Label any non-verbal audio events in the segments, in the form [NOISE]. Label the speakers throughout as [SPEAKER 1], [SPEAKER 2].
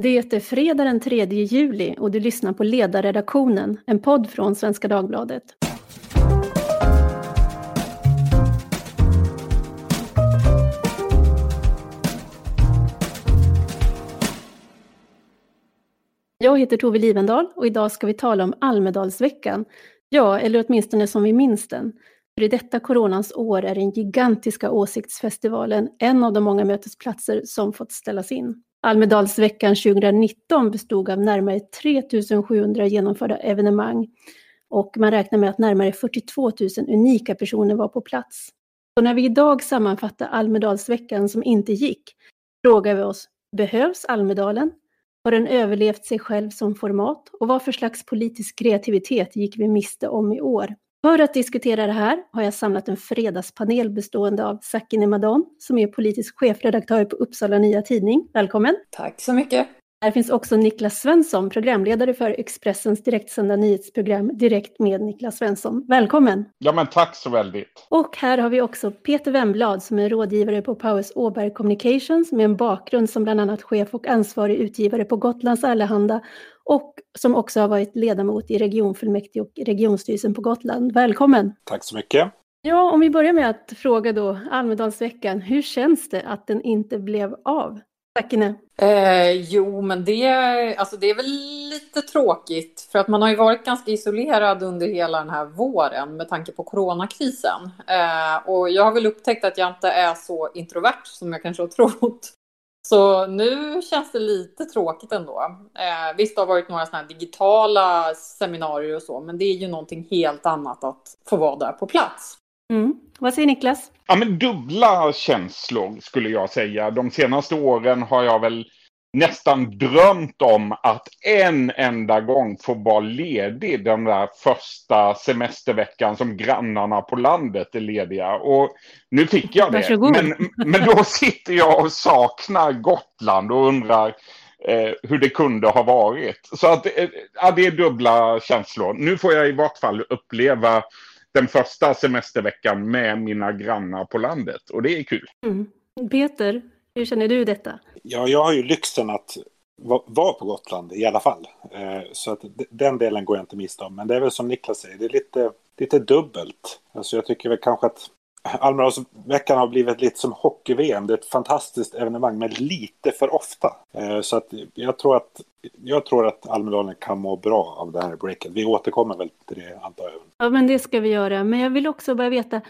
[SPEAKER 1] Det är fredag den 3 juli och du lyssnar på Ledarredaktionen, en podd från Svenska Dagbladet. Jag heter Tove Livendal och idag ska vi tala om Almedalsveckan. Ja, eller åtminstone som vi minns den. För i detta coronans år är den gigantiska åsiktsfestivalen en av de många mötesplatser som fått ställas in. Almedalsveckan 2019 bestod av närmare 3700 genomförda evenemang och man räknar med att närmare 42 000 unika personer var på plats. Så när vi idag sammanfattar Almedalsveckan som inte gick frågar vi oss, behövs Almedalen? Har den överlevt sig själv som format? Och vad för slags politisk kreativitet gick vi miste om i år? För att diskutera det här har jag samlat en fredagspanel bestående av Sakine Madon som är politisk chefredaktör på Uppsala Nya Tidning. Välkommen!
[SPEAKER 2] Tack så mycket!
[SPEAKER 1] Här finns också Niklas Svensson, programledare för Expressens direktsända nyhetsprogram Direkt med Niklas Svensson. Välkommen!
[SPEAKER 3] Ja, men tack så väldigt!
[SPEAKER 1] Och här har vi också Peter Wemblad som är rådgivare på Powers Åberg Communications med en bakgrund som bland annat chef och ansvarig utgivare på Gotlands Allehanda och som också har varit ledamot i regionfullmäktige och regionstyrelsen på Gotland. Välkommen!
[SPEAKER 4] Tack så mycket!
[SPEAKER 1] Ja, om vi börjar med att fråga då Almedalsveckan, hur känns det att den inte blev av? Tackine.
[SPEAKER 2] Eh, jo, men det, alltså det är väl lite tråkigt för att man har ju varit ganska isolerad under hela den här våren med tanke på coronakrisen. Eh, och jag har väl upptäckt att jag inte är så introvert som jag kanske har trott. Så nu känns det lite tråkigt ändå. Eh, visst, det har varit några sådana här digitala seminarier och så, men det är ju någonting helt annat att få vara där på plats.
[SPEAKER 1] Mm. Vad säger Niklas?
[SPEAKER 3] Ja, men dubbla känslor skulle jag säga. De senaste åren har jag väl nästan drömt om att en enda gång få vara ledig den där första semesterveckan som grannarna på landet är lediga. Och nu fick jag det. Men, men då sitter jag och saknar Gotland och undrar eh, hur det kunde ha varit. Så att, eh, ja, det är dubbla känslor. Nu får jag i vart fall uppleva den första semesterveckan med mina grannar på landet och det är kul.
[SPEAKER 1] Mm. Peter, hur känner du detta?
[SPEAKER 4] Ja, jag har ju lyxen att vara på Gotland i alla fall. Eh, så att den delen går jag inte miste om. Men det är väl som Niklas säger, det är lite, lite dubbelt. Alltså jag tycker väl kanske att Almedalsveckan har blivit lite som hockey-VM. Det är ett fantastiskt evenemang, men lite för ofta. Eh, så att jag tror att, jag tror att Almedalen kan må bra av det här breaket. Vi återkommer väl till det, antar jag.
[SPEAKER 1] Ja, men det ska vi göra. Men jag vill också bara veta,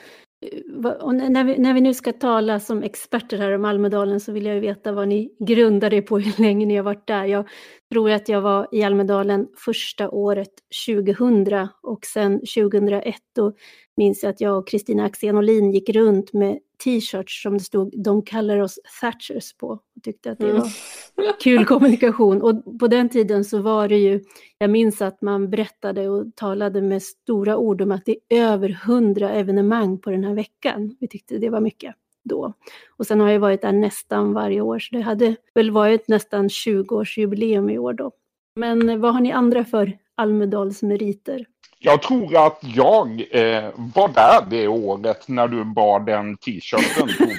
[SPEAKER 1] och när, vi, när vi nu ska tala som experter här om Almedalen så vill jag ju veta vad ni grundar det på, hur länge ni har varit där. Jag tror att jag var i Almedalen första året 2000 och sen 2001 då minns jag att jag och Kristina Axén Olin gick runt med t-shirts som det stod “De kallar oss Thatchers” på. och tyckte att det mm. var kul kommunikation. Och på den tiden så var det ju, jag minns att man berättade och talade med stora ord om att det är över hundra evenemang på den här veckan. Vi tyckte det var mycket då. Och sen har jag varit där nästan varje år, så det hade väl varit nästan 20-årsjubileum i år då. Men vad har ni andra för Almedalsmeriter?
[SPEAKER 3] Jag tror att jag eh, var där det året när du bar den t-shirten, [LAUGHS]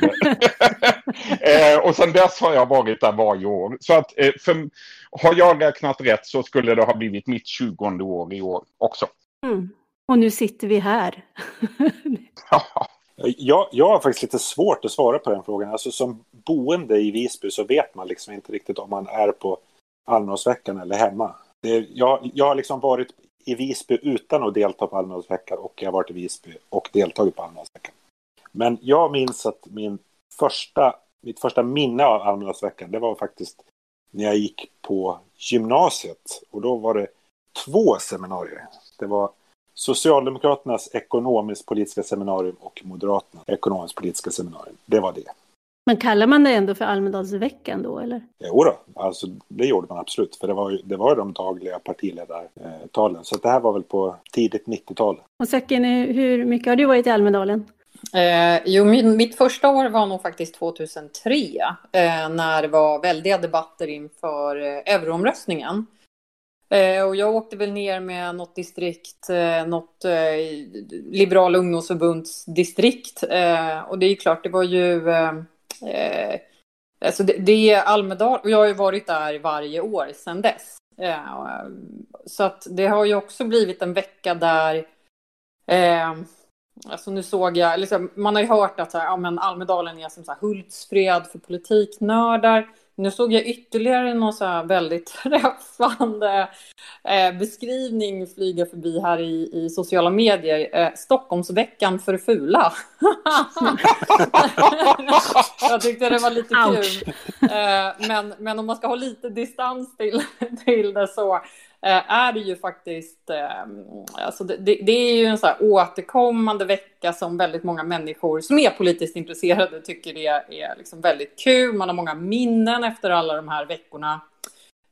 [SPEAKER 3] eh, Och sen dess har jag varit där varje år. Så att eh, för, har jag räknat rätt så skulle det ha blivit mitt tjugonde år i år också.
[SPEAKER 1] Mm. Och nu sitter vi här. [LAUGHS]
[SPEAKER 4] jag, jag har faktiskt lite svårt att svara på den frågan. Alltså som boende i Visby så vet man liksom inte riktigt om man är på Almedalsveckan eller hemma. Det, jag, jag har liksom varit i Visby utan att delta på Almedalsveckan och jag har varit i Visby och deltagit på Almedalsveckan. Men jag minns att min första, mitt första minne av Almedalsveckan det var faktiskt när jag gick på gymnasiet och då var det två seminarier. Det var Socialdemokraternas ekonomisk-politiska seminarium och Moderaternas ekonomisk-politiska seminarium. Det var det.
[SPEAKER 1] Men kallar man det ändå för Almedalsveckan då eller?
[SPEAKER 4] Jo då, alltså det gjorde man absolut. För det var ju det var de dagliga partiledartalen. Så det här var väl på tidigt 90-tal.
[SPEAKER 1] Och Säcken, hur mycket har du varit i Almedalen?
[SPEAKER 2] Eh, jo, min, mitt första år var nog faktiskt 2003. Eh, när det var väldiga debatter inför eh, euroomröstningen. Eh, och jag åkte väl ner med något distrikt, eh, något eh, Liberala ungdomsförbundsdistrikt. Eh, och det är ju klart, det var ju Eh, Alltså det, det är Almedalen, och jag har ju varit där varje år sedan dess. Eh, så att det har ju också blivit en vecka där eh, Alltså nu såg jag, liksom, man har ju hört att så här, ja, men Almedalen är som så här, Hultsfred för politiknördar. Nu såg jag ytterligare någon så här väldigt [LAUGHS] träffande eh, beskrivning flyga förbi här i, i sociala medier. Eh, Stockholmsveckan för fula. [LAUGHS] jag tyckte det var lite kul. Eh, men, men om man ska ha lite distans till, [LAUGHS] till det så Eh, är det ju faktiskt, ehm, alltså det, det, är ju en så här återkommande vecka som väldigt många människor som är politiskt intresserade tycker det är liksom väldigt kul. Man har många minnen efter alla de här veckorna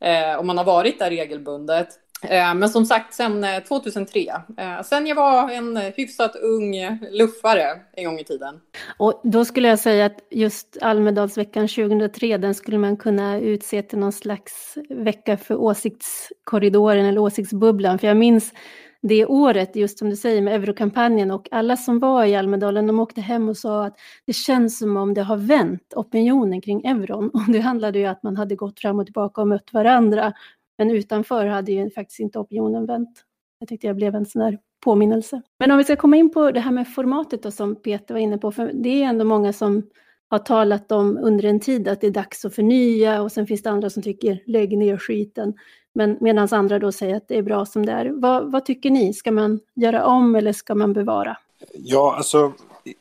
[SPEAKER 2] om och man har varit där regelbundet. Eh, men som sagt, sen eh, 2003. Eh, sen jag var en hyfsat ung luffare en gång i tiden.
[SPEAKER 1] Och då skulle jag säga att just Almedalsveckan 2003, den skulle man kunna utse till någon slags vecka för åsiktskorridoren eller åsiktsbubblan. För jag minns det året, just som du säger, med eurokampanjen och alla som var i Almedalen, de åkte hem och sa att det känns som om det har vänt opinionen kring euron. [LAUGHS] Och det handlade ju om att man hade gått fram och tillbaka och mött varandra men utanför hade ju faktiskt inte opinionen vänt. Jag tyckte jag blev en sån där påminnelse. Men om vi ska komma in på det här med formatet då, som Peter var inne på, för det är ändå många som har talat om under en tid att det är dags att förnya och sen finns det andra som tycker lägg ner skiten. Men medan andra då säger att det är bra som det är. Vad, vad tycker ni? Ska man göra om eller ska man bevara?
[SPEAKER 4] Ja, alltså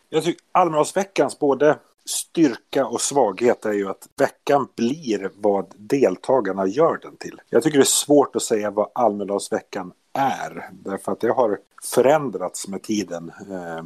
[SPEAKER 4] jag tycker Almedalsveckans både styrka och svaghet är ju att veckan blir vad deltagarna gör den till. Jag tycker det är svårt att säga vad Almedalsveckan är. Därför att det har förändrats med tiden eh,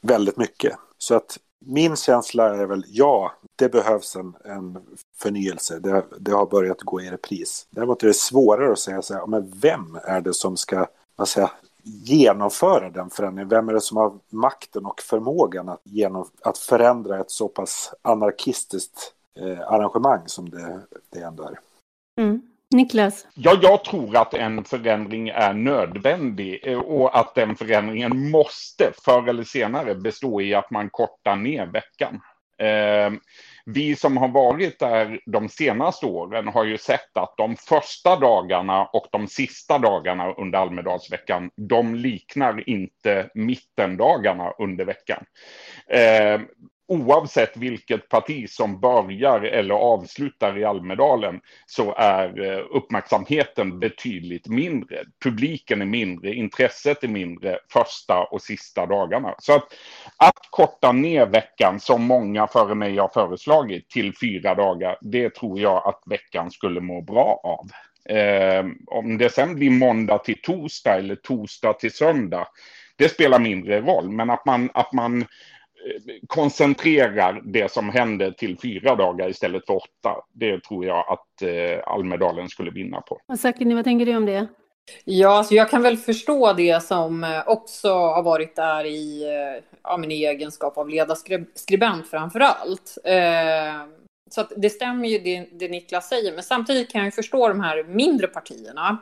[SPEAKER 4] väldigt mycket. Så att min känsla är väl ja, det behövs en, en förnyelse. Det, det, har börjat gå i repris. Däremot är det svårare att säga så här, men vem är det som ska vad säger, genomföra den förändringen? Vem är det som har makten och förmågan att, genom, att förändra ett så pass anarkistiskt eh, arrangemang som det, det ändå är?
[SPEAKER 1] Mm. Niklas?
[SPEAKER 3] Ja, jag tror att en förändring är nödvändig eh, och att den förändringen måste förr eller senare bestå i att man kortar ner veckan. Eh, vi som har varit där de senaste åren har ju sett att de första dagarna och de sista dagarna under Almedalsveckan, de liknar inte mittendagarna under veckan. Eh, oavsett vilket parti som börjar eller avslutar i Almedalen så är eh, uppmärksamheten betydligt mindre. Publiken är mindre, intresset är mindre första och sista dagarna. Så att, att korta ner veckan som många före mig har föreslagit till fyra dagar, det tror jag att veckan skulle må bra av. Eh, om det sen blir måndag till torsdag eller torsdag till söndag, det spelar mindre roll, men att man, att man koncentrerar det som hände till fyra dagar istället för åtta. Det tror jag att eh, Almedalen skulle vinna på.
[SPEAKER 1] Sakini, vad tänker du om det?
[SPEAKER 2] Ja, alltså jag kan väl förstå det som eh, också har varit där i eh, ja, min egenskap av ledarskribent framför allt. Eh, så att det stämmer ju det, det Niklas säger, men samtidigt kan jag förstå de här mindre partierna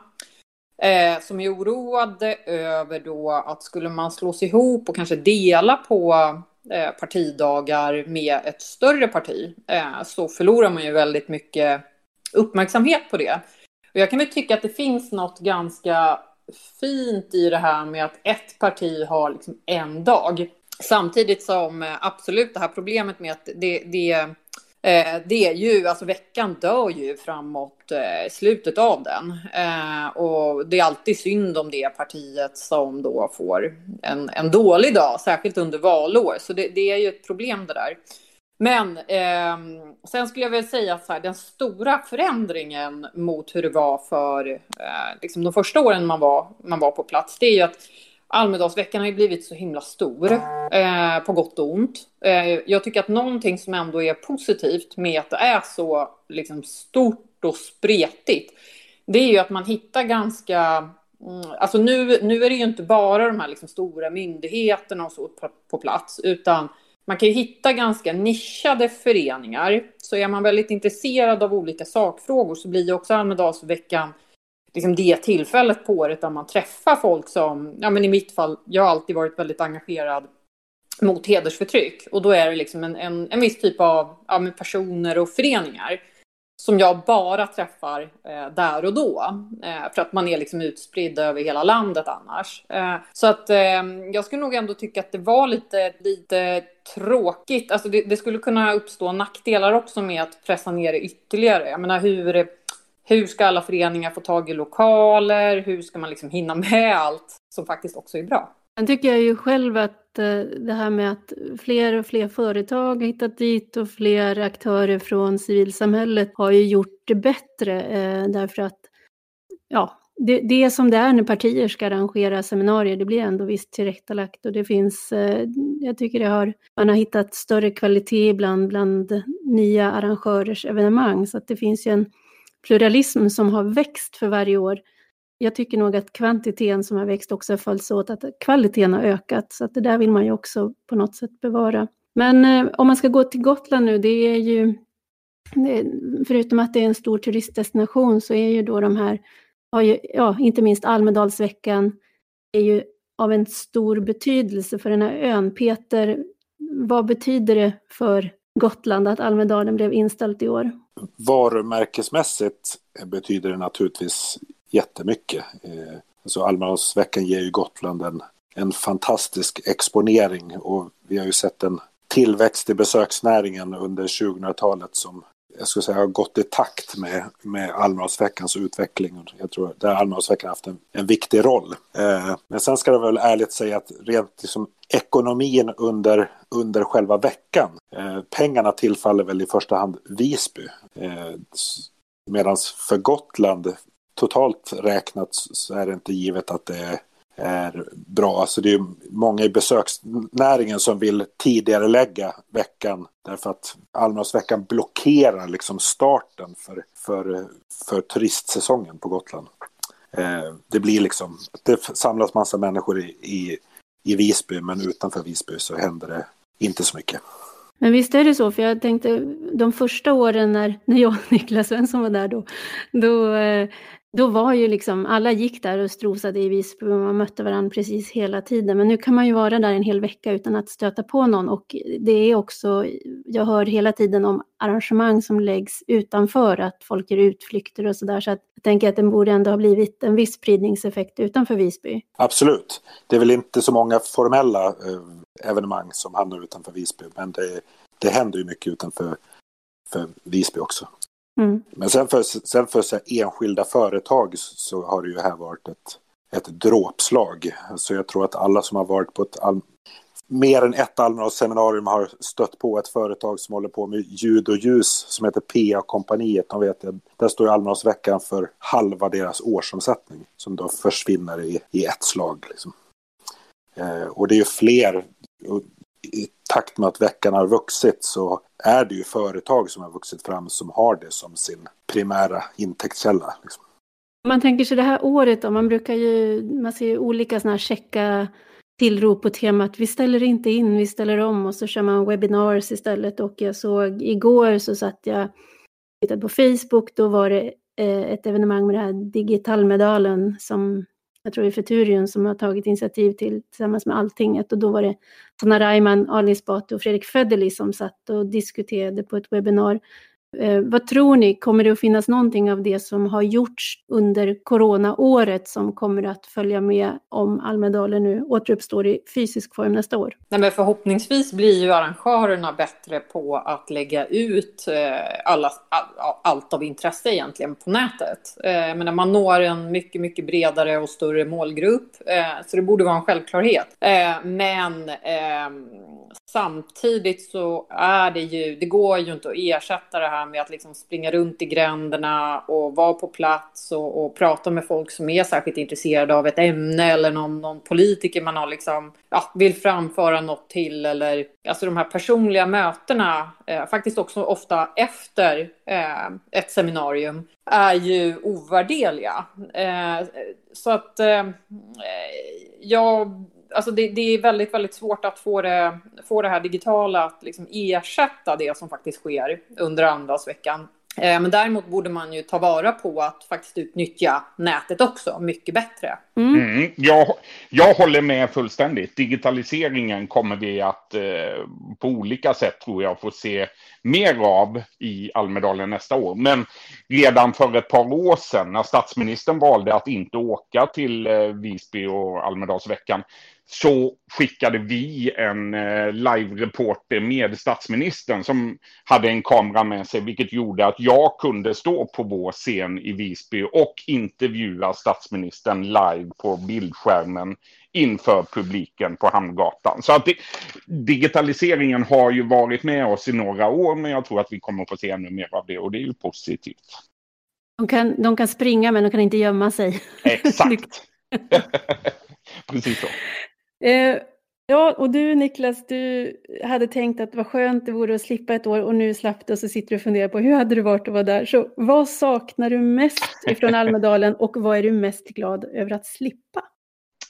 [SPEAKER 2] eh, som är oroade över då att skulle man slås ihop och kanske dela på Eh, partidagar med ett större parti eh, så förlorar man ju väldigt mycket uppmärksamhet på det. Och jag kan väl tycka att det finns något ganska fint i det här med att ett parti har liksom en dag. Samtidigt som eh, absolut det här problemet med att det, det Eh, det är ju, alltså veckan dör ju framåt eh, slutet av den. Eh, och det är alltid synd om det partiet som då får en, en dålig dag, särskilt under valår. Så det, det är ju ett problem det där. Men eh, sen skulle jag väl säga så här, den stora förändringen mot hur det var för eh, liksom de första åren man var, man var på plats, det är ju att Almedalsveckan har ju blivit så himla stor, eh, på gott och ont. Eh, jag tycker att någonting som ändå är positivt med att det är så liksom, stort och spretigt, det är ju att man hittar ganska... Mm, alltså nu, nu är det ju inte bara de här liksom stora myndigheterna och så på, på plats, utan man kan ju hitta ganska nischade föreningar. Så är man väldigt intresserad av olika sakfrågor så blir ju också Almedalsveckan liksom det tillfället på året där man träffar folk som, ja men i mitt fall, jag har alltid varit väldigt engagerad mot hedersförtryck. Och då är det liksom en, en, en viss typ av ja, personer och föreningar som jag bara träffar eh, där och då. Eh, för att man är liksom utspridd över hela landet annars. Eh, så att eh, jag skulle nog ändå tycka att det var lite, lite tråkigt. Alltså det, det, skulle kunna uppstå nackdelar också med att pressa ner det ytterligare. Jag menar hur, hur ska alla föreningar få tag i lokaler? Hur ska man liksom hinna med allt som faktiskt också är bra?
[SPEAKER 1] Sen tycker jag ju själv att eh, det här med att fler och fler företag har hittat dit och fler aktörer från civilsamhället har ju gjort det bättre eh, därför att ja, det, det är som det är när partier ska arrangera seminarier, det blir ändå visst tillrättalagt och det finns, eh, jag tycker det har, man har hittat större kvalitet ibland bland nya arrangörers evenemang så att det finns ju en pluralism som har växt för varje år jag tycker nog att kvantiteten som har växt också har följts åt att kvaliteten har ökat. Så att det där vill man ju också på något sätt bevara. Men eh, om man ska gå till Gotland nu, det är ju, det, förutom att det är en stor turistdestination så är ju då de här, ja, inte minst Almedalsveckan, är ju av en stor betydelse för den här ön. Peter, vad betyder det för Gotland att Almedalen blev inställt i år?
[SPEAKER 4] Varumärkesmässigt betyder det naturligtvis jättemycket. Eh, alltså Almedalsveckan ger ju Gotland en, en fantastisk exponering och vi har ju sett en tillväxt i besöksnäringen under 2000-talet som jag skulle säga har gått i takt med, med Almedalsveckans utveckling. Jag tror att Almedalsveckan har haft en, en viktig roll. Eh, men sen ska det väl ärligt säga att rent liksom, ekonomin under, under själva veckan, eh, pengarna tillfaller väl i första hand Visby. Eh, Medan för Gotland totalt räknat så är det inte givet att det är bra. Alltså det är många i besöksnäringen som vill tidigare lägga veckan därför att Almedalsveckan blockerar liksom starten för, för, för turistsäsongen på Gotland. Eh, det blir liksom, det samlas massa människor i, i, i Visby men utanför Visby så händer det inte så mycket.
[SPEAKER 1] Men visst är det så, för jag tänkte de första åren när, när jag och Niklas Svensson var där då, då eh, då var ju liksom, alla gick där och strosade i Visby och man mötte varandra precis hela tiden. Men nu kan man ju vara där en hel vecka utan att stöta på någon och det är också, jag hör hela tiden om arrangemang som läggs utanför, att folk gör utflykter och sådär. Så att jag tänker att det borde ändå ha blivit en viss spridningseffekt utanför Visby.
[SPEAKER 4] Absolut. Det är väl inte så många formella eh, evenemang som hamnar utanför Visby, men det, det händer ju mycket utanför för Visby också. Mm. Men sen för, sen för så enskilda företag så har det ju här varit ett, ett dråpslag. Så jag tror att alla som har varit på ett all, mer än ett Almedalsseminarium har stött på ett företag som håller på med ljud och ljus som heter PA-kompaniet. De vet, där står Almedalsveckan för halva deras årsomsättning som då försvinner i, i ett slag. Liksom. Eh, och det är ju fler, i takt med att veckan har vuxit så är det ju företag som har vuxit fram som har det som sin primära intäktskälla. Liksom.
[SPEAKER 1] Man tänker sig det här året då, man brukar ju, man ser ju olika sådana här checka tillrop på temat vi ställer inte in, vi ställer om och så kör man webinars istället och jag såg igår så satt jag tittade på Facebook, då var det eh, ett evenemang med det här Digitalmedalen som jag tror det är Futurion som har tagit initiativ till tillsammans med Alltinget. Och då var det Sanna Raiman, Ali Esbati och Fredrik Federley som satt och diskuterade på ett webbinar Eh, vad tror ni, kommer det att finnas någonting av det som har gjorts under coronaåret som kommer att följa med om Almedalen nu återuppstår i fysisk form nästa år?
[SPEAKER 2] Nej, men förhoppningsvis blir ju arrangörerna bättre på att lägga ut eh, alla, all, allt av intresse egentligen på nätet. Eh, men man når en mycket, mycket bredare och större målgrupp, eh, så det borde vara en självklarhet. Eh, men eh, samtidigt så är det ju, det går ju inte att ersätta det här med att liksom springa runt i gränderna och vara på plats och, och prata med folk som är särskilt intresserade av ett ämne eller någon, någon politiker man har liksom, ja, vill framföra något till eller alltså de här personliga mötena, eh, faktiskt också ofta efter eh, ett seminarium, är ju ovärdeliga. Eh, så att eh, jag alltså det, det, är väldigt, väldigt svårt att få det, få det här digitala att liksom ersätta det som faktiskt sker under andagsveckan. Eh, men däremot borde man ju ta vara på att faktiskt utnyttja nätet också mycket bättre.
[SPEAKER 3] Mm. Mm, jag, jag håller med fullständigt. Digitaliseringen kommer vi att eh, på olika sätt tror jag få se mer av i Almedalen nästa år. Men redan för ett par år sedan när statsministern valde att inte åka till eh, Visby och Almedalsveckan så skickade vi en eh, live-reporter med statsministern som hade en kamera med sig, vilket gjorde att jag kunde stå på vår scen i Visby och intervjua statsministern live på bildskärmen inför publiken på Hamngatan. Så att det, digitaliseringen har ju varit med oss i några år, men jag tror att vi kommer att få se ännu mer av det och det är ju positivt.
[SPEAKER 1] De kan, de kan springa, men de kan inte gömma sig.
[SPEAKER 3] Exakt. [LAUGHS] [LAUGHS] Precis så.
[SPEAKER 1] Eh, ja, och du Niklas, du hade tänkt att vad skönt det vore att slippa ett år och nu slapp du och så sitter du och funderar på hur hade det varit att vara där. Så vad saknar du mest ifrån [LAUGHS] Almedalen och vad är du mest glad över att slippa?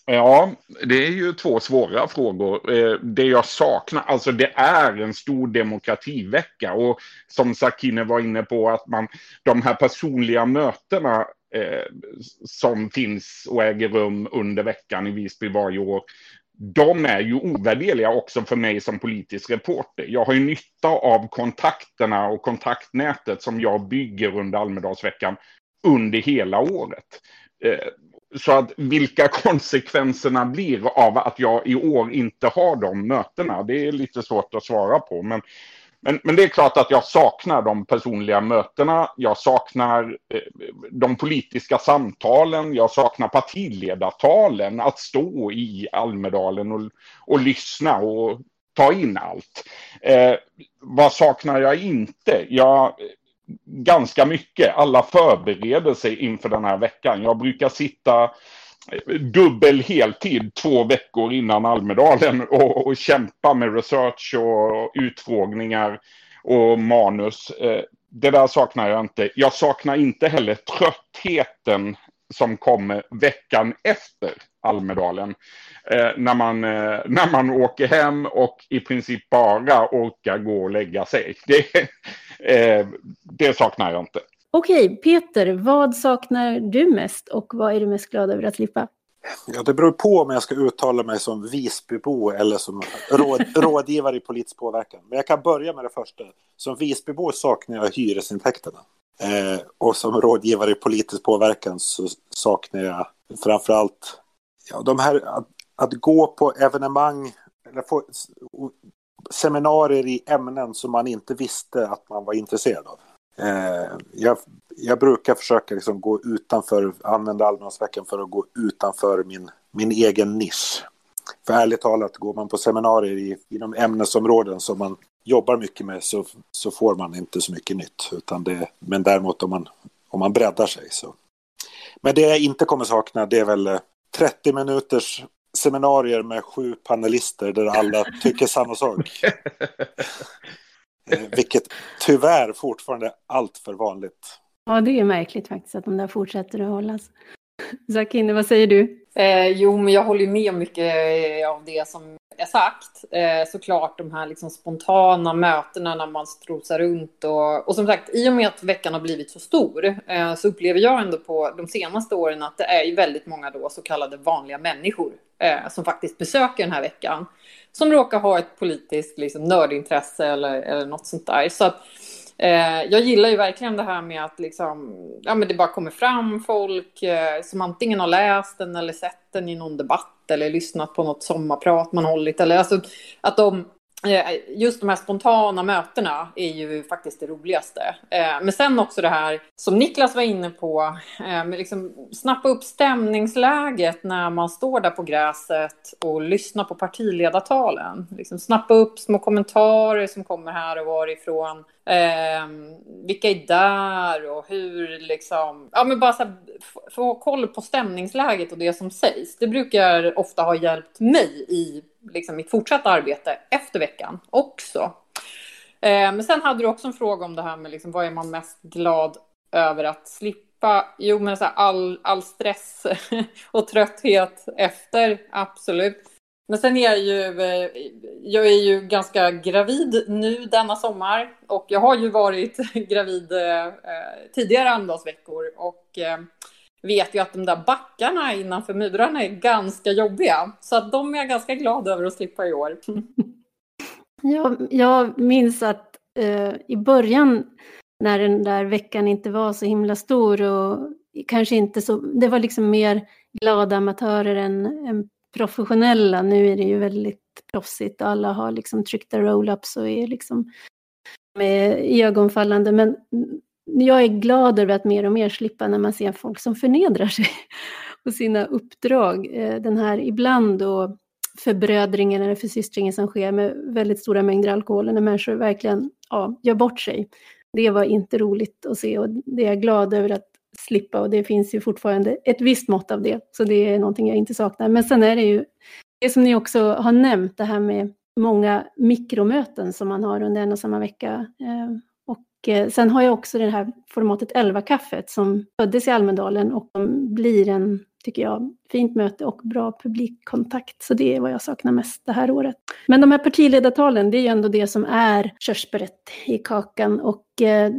[SPEAKER 3] Ja, det är ju två svåra frågor. Eh, det jag saknar, alltså det är en stor demokrativecka och som Sakine var inne på att man, de här personliga mötena eh, som finns och äger rum under veckan i Visby varje år, de är ju ovärderliga också för mig som politisk reporter. Jag har ju nytta av kontakterna och kontaktnätet som jag bygger under Almedalsveckan under hela året. Eh, så att vilka [LAUGHS] konsekvenserna blir av att jag i år inte har de mötena, det är lite svårt att svara på. Men, men, men det är klart att jag saknar de personliga mötena, jag saknar eh, de politiska samtalen, jag saknar partiledartalen, att stå i Almedalen och, och lyssna och ta in allt. Eh, vad saknar jag inte? Jag, ganska mycket. Alla förbereder sig inför den här veckan. Jag brukar sitta dubbel heltid två veckor innan Almedalen och, och kämpa med research och utfrågningar och manus. Eh, det där saknar jag inte. Jag saknar inte heller tröttheten som kommer veckan efter Almedalen. Eh, när, man, eh, när man åker hem och i princip bara orkar gå och lägga sig. Det, [LAUGHS] eh, det saknar jag inte.
[SPEAKER 1] Okej, Peter, vad saknar du mest och vad är du mest glad över att slippa?
[SPEAKER 4] Ja, det beror på om jag ska uttala mig som Visbybo eller som råd, [LAUGHS] rådgivare i politisk påverkan. Men jag kan börja med det första. Som Visbybo saknar jag hyresintäkterna. Eh, och som rådgivare i politisk påverkan så saknar jag framförallt ja, de här, att, att gå på evenemang eller få seminarier i ämnen som man inte visste att man var intresserad av. Eh, jag, jag, brukar försöka liksom gå utanför, använda Almedalsveckan för att gå utanför min, min egen nisch. För ärligt talat, går man på seminarier i, inom ämnesområden som man jobbar mycket med så, så får man inte så mycket nytt. Utan det, men däremot om man, om man breddar sig så. Men det jag inte kommer sakna det är väl eh, 30 minuters seminarier med sju panelister där alla tycker samma sak. [LAUGHS] Vilket tyvärr fortfarande är allt för vanligt.
[SPEAKER 1] Ja, det är märkligt faktiskt att de där fortsätter att hållas. Zakine, vad säger du?
[SPEAKER 2] Eh, jo, men jag håller med om mycket eh, av det som är sagt. Eh, såklart de här liksom spontana mötena när man strosar runt. Och, och som sagt, i och med att veckan har blivit så stor eh, så upplever jag ändå på de senaste åren att det är ju väldigt många då så kallade vanliga människor eh, som faktiskt besöker den här veckan. Som råkar ha ett politiskt liksom, nördintresse eller, eller något sånt där. Så att, Eh, jag gillar ju verkligen det här med att liksom, ja, men det bara kommer fram folk eh, som antingen har läst den eller sett den i någon debatt eller lyssnat på något sommarprat man hållit. Eller, alltså, att de, Eh, just de här spontana mötena är ju faktiskt det roligaste. Eh, men sen också det här som Niklas var inne på, eh, med liksom snappa upp stämningsläget när man står där på gräset och lyssnar på partiledartalen. Liksom snappa upp små kommentarer som kommer här och varifrån. Eh, vilka är där och hur liksom, ja men bara så här, få koll på stämningsläget och det som sägs. Det brukar ofta ha hjälpt mig i liksom, mitt fortsatta arbete efter veckan också. Eh, men sen hade du också en fråga om det här med liksom, vad är man mest glad över att slippa? Jo, men så här, all, all stress [LAUGHS] och trötthet efter, absolut. Men sen är jag ju, eh, jag är ju ganska gravid nu denna sommar och jag har ju varit [LAUGHS] gravid eh, tidigare Almedalsveckor och vet ju att de där backarna innanför murarna är ganska jobbiga. Så att de är jag ganska glad över att slippa i år. [LAUGHS]
[SPEAKER 1] Jag, jag minns att eh, i början när den där veckan inte var så himla stor och kanske inte så, det var liksom mer glada amatörer än, än professionella. Nu är det ju väldigt proffsigt och alla har liksom tryckta roll-ups och är liksom med ögonfallande. Men jag är glad över att mer och mer slippa när man ser folk som förnedrar sig [LAUGHS] på sina uppdrag. Eh, den här ibland då förbrödringen eller försystringen som sker med väldigt stora mängder alkohol när människor verkligen ja, gör bort sig. Det var inte roligt att se och det är jag glad över att slippa och det finns ju fortfarande ett visst mått av det. Så det är någonting jag inte saknar. Men sen är det ju det som ni också har nämnt, det här med många mikromöten som man har under en och samma vecka. Eh, och sen har jag också det här formatet 11-kaffet som föddes i Almedalen och som blir en, tycker jag, fint möte och bra publikkontakt. Så det är vad jag saknar mest det här året. Men de här partiledartalen, det är ju ändå det som är körsbäret i kakan och eh,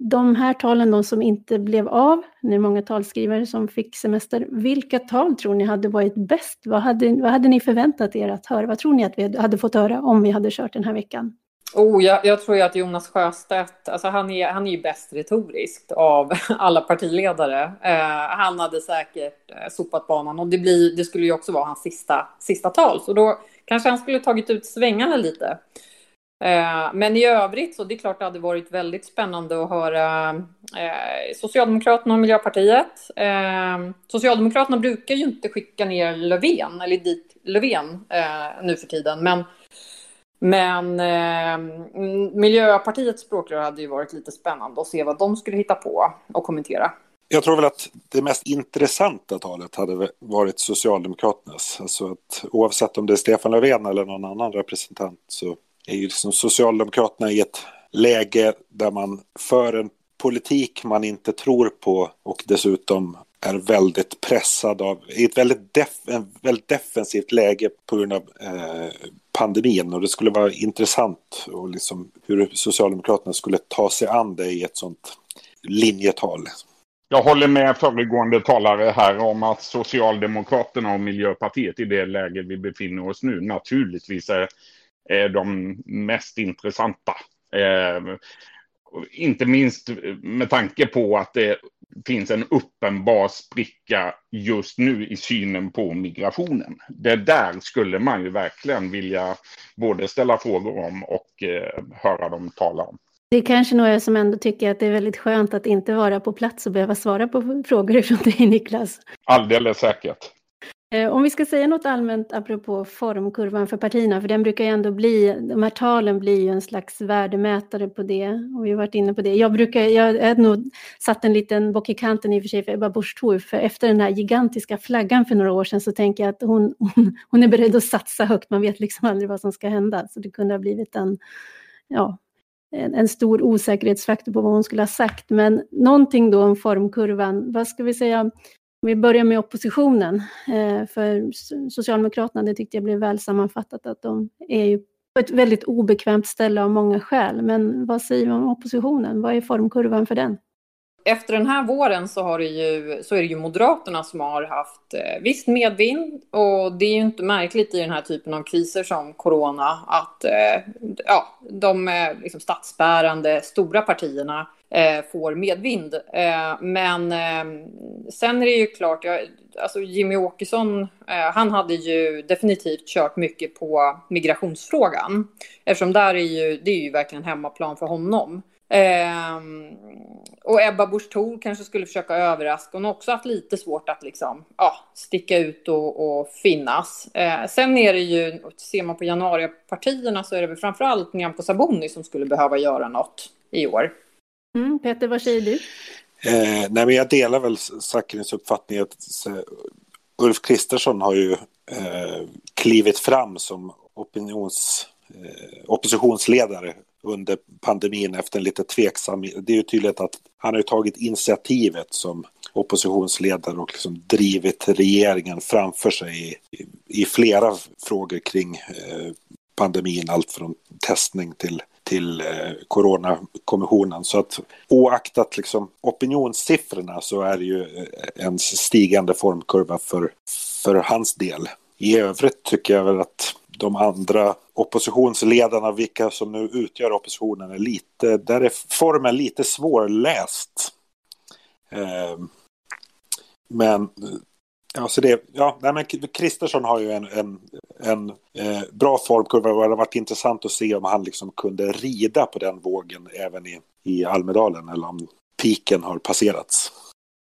[SPEAKER 1] de här talen, de som inte blev av, nu är många talskrivare som fick semester, vilka tal tror ni hade varit bäst? Vad hade, vad hade ni förväntat er att höra? Vad tror ni att vi hade fått höra om vi hade kört den här veckan?
[SPEAKER 2] Oh, jag, jag tror ju att Jonas Sjöstedt, alltså han är, han är ju bäst retoriskt av [LAUGHS] alla partiledare. Eh, han hade säkert eh, sopat banan och det, blir, det skulle ju också vara hans sista, sista tal. Så då kanske han skulle tagit ut svängarna lite. Eh, men i övrigt så det är klart det hade varit väldigt spännande att höra eh, Socialdemokraterna och Miljöpartiet. Eh, Socialdemokraterna brukar ju inte skicka ner Löfven, eller dit Löfven eh, nu för tiden. Men men eh, Miljöpartiets språkrör hade ju varit lite spännande att se vad de skulle hitta på och kommentera.
[SPEAKER 4] Jag tror väl att det mest intressanta talet hade varit Socialdemokraternas. Alltså att oavsett om det är Stefan Löfven eller någon annan representant så är ju liksom Socialdemokraterna i ett läge där man för en politik man inte tror på och dessutom är väldigt pressad av, i ett väldigt, def, en väldigt defensivt läge på grund av eh, pandemin och det skulle vara intressant och liksom hur Socialdemokraterna skulle ta sig an det i ett sånt linjetal.
[SPEAKER 3] Jag håller med föregående talare här om att Socialdemokraterna och Miljöpartiet i det läge vi befinner oss nu naturligtvis är, är de mest intressanta. Eh, inte minst med tanke på att det finns en uppenbar spricka just nu i synen på migrationen. Det där skulle man ju verkligen vilja både ställa frågor om och eh, höra dem tala om.
[SPEAKER 1] Det är kanske några som ändå tycker att det är väldigt skönt att inte vara på plats och behöva svara på frågor [LAUGHS] från dig Niklas.
[SPEAKER 3] Alldeles säkert.
[SPEAKER 1] Eh, om vi ska säga något allmänt apropå formkurvan för partierna, för den brukar ju ändå bli, de här talen blir ju en slags värdemätare på det, och vi har varit inne på det. Jag brukar, jag hade nog satt en liten bock i kanten i och för sig för Ebba Busch Thor, för efter den här gigantiska flaggan för några år sedan så tänker jag att hon, hon, hon är beredd att satsa högt, man vet liksom aldrig vad som ska hända, så det kunde ha blivit en, ja, en, en stor osäkerhetsfaktor på vad hon skulle ha sagt, men någonting då om formkurvan, vad ska vi säga, vi börjar med oppositionen. Eh, för Socialdemokraterna, det tyckte jag blev väl sammanfattat, att de är ju på ett väldigt obekvämt ställe av många skäl. Men vad säger man om oppositionen? Vad är formkurvan för den?
[SPEAKER 2] Efter den här våren så, har det ju, så är det ju Moderaterna som har haft eh, visst medvind och det är ju inte märkligt i den här typen av kriser som corona att eh, ja, de eh, liksom statsbärande stora partierna eh, får medvind. Eh, men eh, sen är det ju klart, jag, alltså Jimmy Åkesson, eh, han hade ju definitivt kört mycket på migrationsfrågan. Eftersom där är ju, det är ju verkligen hemmaplan för honom. Eh, och Ebba Busch Thor kanske skulle försöka överraska. Hon har också haft lite svårt att liksom, ja, sticka ut och, och finnas. Eh, sen är det ju, ser man på januaripartierna så är det väl framförallt Nyamko Sabuni som skulle behöva göra något i år.
[SPEAKER 1] Mm, Peter, vad säger du?
[SPEAKER 4] Eh, nej, men jag delar väl Zackrins uppfattning att Ulf Kristersson har ju eh, klivit fram som opinions, eh, oppositionsledare under pandemin efter en lite tveksam... Det är ju tydligt att han har tagit initiativet som oppositionsledare och liksom drivit regeringen framför sig i, i flera frågor kring eh, pandemin, allt från testning till till eh, Coronakommissionen. Så att oaktat liksom opinionssiffrorna så är det ju eh, en stigande formkurva för, för hans del. I övrigt tycker jag väl att de andra oppositionsledarna, vilka som nu utgör oppositionen, är lite, där är formen lite svårläst. Eh, men Ja, så det, ja, nej, men Kristersson har ju en, en, en eh, bra formkurva och det har varit intressant att se om han liksom kunde rida på den vågen även i, i Almedalen eller om piken har passerats.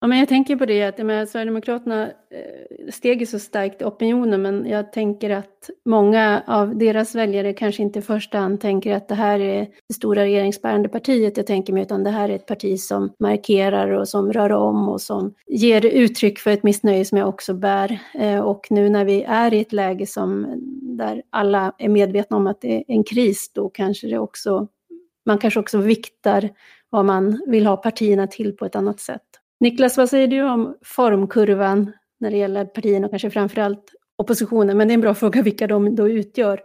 [SPEAKER 1] Ja, men jag tänker på det att med Sverigedemokraterna eh, steg ju så starkt i opinionen, men jag tänker att många av deras väljare kanske inte i första hand tänker att det här är det stora regeringsbärande partiet jag tänker mig, utan det här är ett parti som markerar och som rör om och som ger uttryck för ett missnöje som jag också bär. Eh, och nu när vi är i ett läge som där alla är medvetna om att det är en kris, då kanske det också man kanske också viktar vad man vill ha partierna till på ett annat sätt. Niklas, vad säger du om formkurvan när det gäller partierna och kanske framförallt oppositionen? Men det är en bra fråga vilka de då utgör.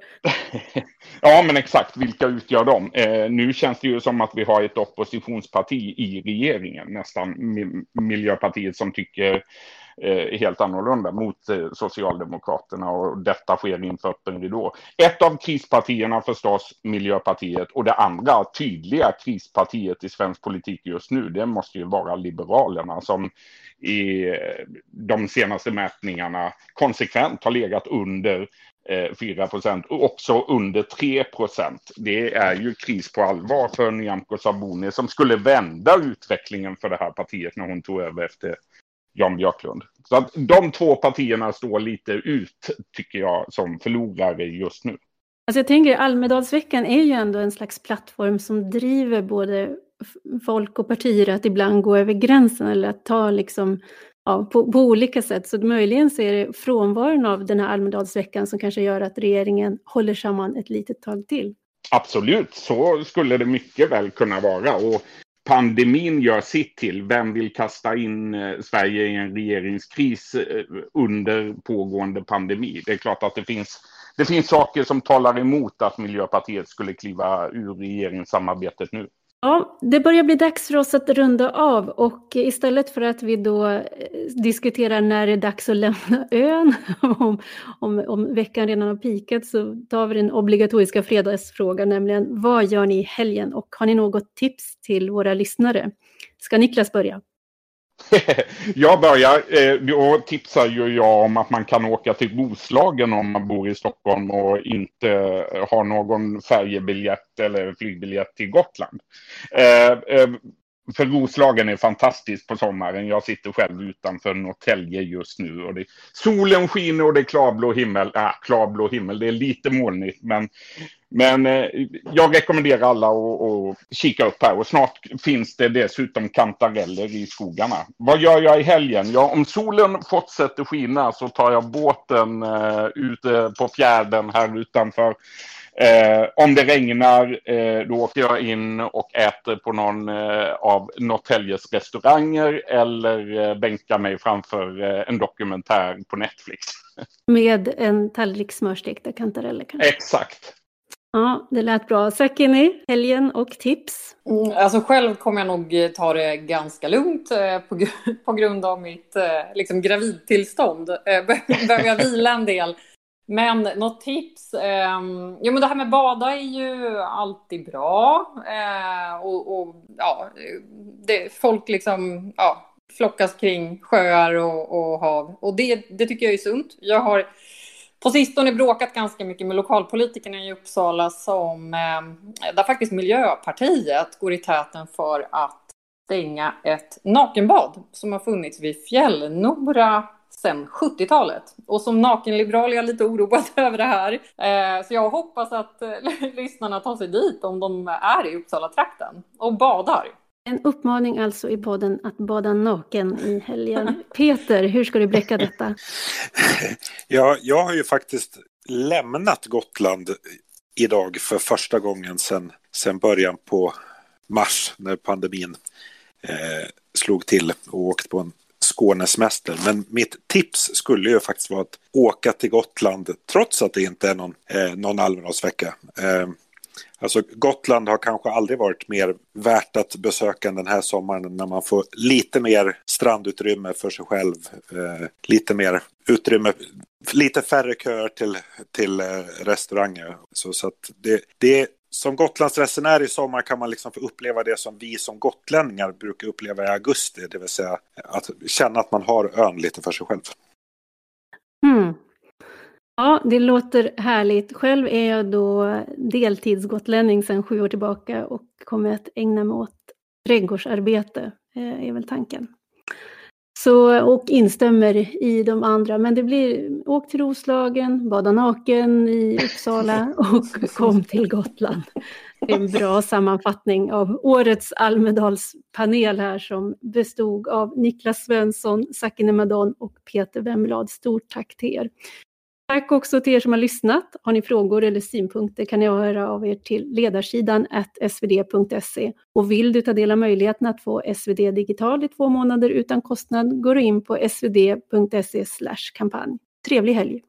[SPEAKER 1] [LAUGHS]
[SPEAKER 3] ja, men exakt vilka utgör de? Eh, nu känns det ju som att vi har ett oppositionsparti i regeringen, nästan Miljöpartiet som tycker är helt annorlunda mot eh, Socialdemokraterna och detta sker inför öppen ridå. Ett av krispartierna förstås Miljöpartiet och det andra tydliga krispartiet i svensk politik just nu, det måste ju vara Liberalerna som i eh, de senaste mätningarna konsekvent har legat under 4 procent och också under 3 procent. Det är ju kris på allvar för Nyamko Sabuni som skulle vända utvecklingen för det här partiet när hon tog över efter Jan Björklund. Så att de två partierna står lite ut, tycker jag, som förlorare just nu.
[SPEAKER 1] Alltså jag tänker Almedalsveckan är ju ändå en slags plattform som driver både folk och partier att ibland gå över gränsen eller att ta liksom ja, på, på, olika sätt. Så möjligen så är det frånvaron av den här Almedalsveckan som kanske gör att regeringen håller samman ett litet tag till.
[SPEAKER 3] Absolut, så skulle det mycket väl kunna vara. Och pandemin gör sitt till. Vem vill kasta in eh, Sverige i en regeringskris eh, under pågående pandemi? Det är klart att det finns, det finns saker som talar emot att Miljöpartiet skulle kliva ur regeringssamarbetet nu.
[SPEAKER 1] Ja, det börjar bli dags för oss att runda av och istället för att vi då eh, diskuterar när det är dags att lämna [LAUGHS] ön, om, om, om veckan redan har pikat, så tar vi den obligatoriska fredagsfrågan, nämligen vad gör ni i helgen och har ni något tips till våra lyssnare? Ska Niklas börja? [LAUGHS]
[SPEAKER 3] jag börjar. Eh, Då tipsar ju jag om att man kan åka till Roslagen om man bor i Stockholm och inte har någon färjebiljett eller flygbiljett till Gotland. Eh, eh, för Roslagen är fantastiskt på sommaren. Jag sitter själv utanför Norrtälje just nu. Och det, solen skiner och det är klarblå himmel. Äh, klarblå himmel, det är lite molnigt. Men, men eh, jag rekommenderar alla att, att kika upp här. Och snart finns det dessutom kantareller i skogarna. Vad gör jag i helgen? Ja, om solen fortsätter skina så tar jag båten eh, ute på fjärden här utanför Eh, om det regnar, eh, då åker jag in och äter på någon eh, av Norrtäljes restauranger eller eh, bänkar mig framför eh, en dokumentär på Netflix. [LAUGHS]
[SPEAKER 1] Med en tallrik smörstekta kantareller kanske?
[SPEAKER 3] Exakt.
[SPEAKER 1] Ja, det lät bra. Sakini, helgen och tips?
[SPEAKER 2] Mm, alltså själv kommer jag nog ta det ganska lugnt eh, på, [LAUGHS] på grund av mitt liksom, gravidtillstånd. Behöver jag vila en del men något tips? Eh, jo, men det här med bada är ju alltid bra. Eh, och, och, ja, det, folk liksom ja, flockas kring sjöar och, och hav. Och det, det tycker jag är sunt. Jag har på sistone bråkat ganska mycket med lokalpolitikerna i Uppsala som, eh, där faktiskt Miljöpartiet går i täten för att stänga ett nakenbad som har funnits vid Fjällnora sedan 70-talet. Och som nakenliberal är jag lite oroad [LAUGHS] över det här. Eh, så jag hoppas att eh, [LAUGHS] lyssnarna tar sig dit om de är i Uppsala-trakten och badar.
[SPEAKER 1] En uppmaning alltså i podden att bada naken i helgen. [LAUGHS] Peter, hur ska du bräcka detta?
[SPEAKER 4] Ja, jag har ju faktiskt lämnat Gotland idag för första gången sedan, sedan början på mars när pandemin eh, slog till och åkt på en Skånesemester. Men mitt tips skulle ju faktiskt vara att åka till Gotland trots att det inte är någon, eh, någon Almedalsvecka. Eh, Alltså Gotland har kanske aldrig varit mer värt att besöka den här sommaren när man får lite mer strandutrymme för sig själv. Eh, lite mer utrymme, lite färre köer till, till eh, restauranger. Så, så att det, det som Gotlandsresenär i sommar kan man liksom få uppleva det som vi som gotlänningar brukar uppleva i augusti, det vill säga att känna att man har ön lite för sig själv.
[SPEAKER 1] Mm. Ja, det låter härligt. Själv är jag då deltidsgotlänning sedan sju år tillbaka och kommer att ägna mig åt trädgårdsarbete, eh, är väl tanken. Så, och instämmer i de andra, men det blir åk till Roslagen, bada naken i Uppsala och kom till Gotland. Det är en bra sammanfattning av årets Almedalspanel här som bestod av Niklas Svensson, Sakine Madon och Peter Wemlad. Stort tack till er. Tack också till er som har lyssnat. Har ni frågor eller synpunkter kan ni höra av er till ledarsidan svd.se. Och vill du ta del av möjligheten att få SvD digital i två månader utan kostnad går du in på svd.se kampanj. Trevlig helg!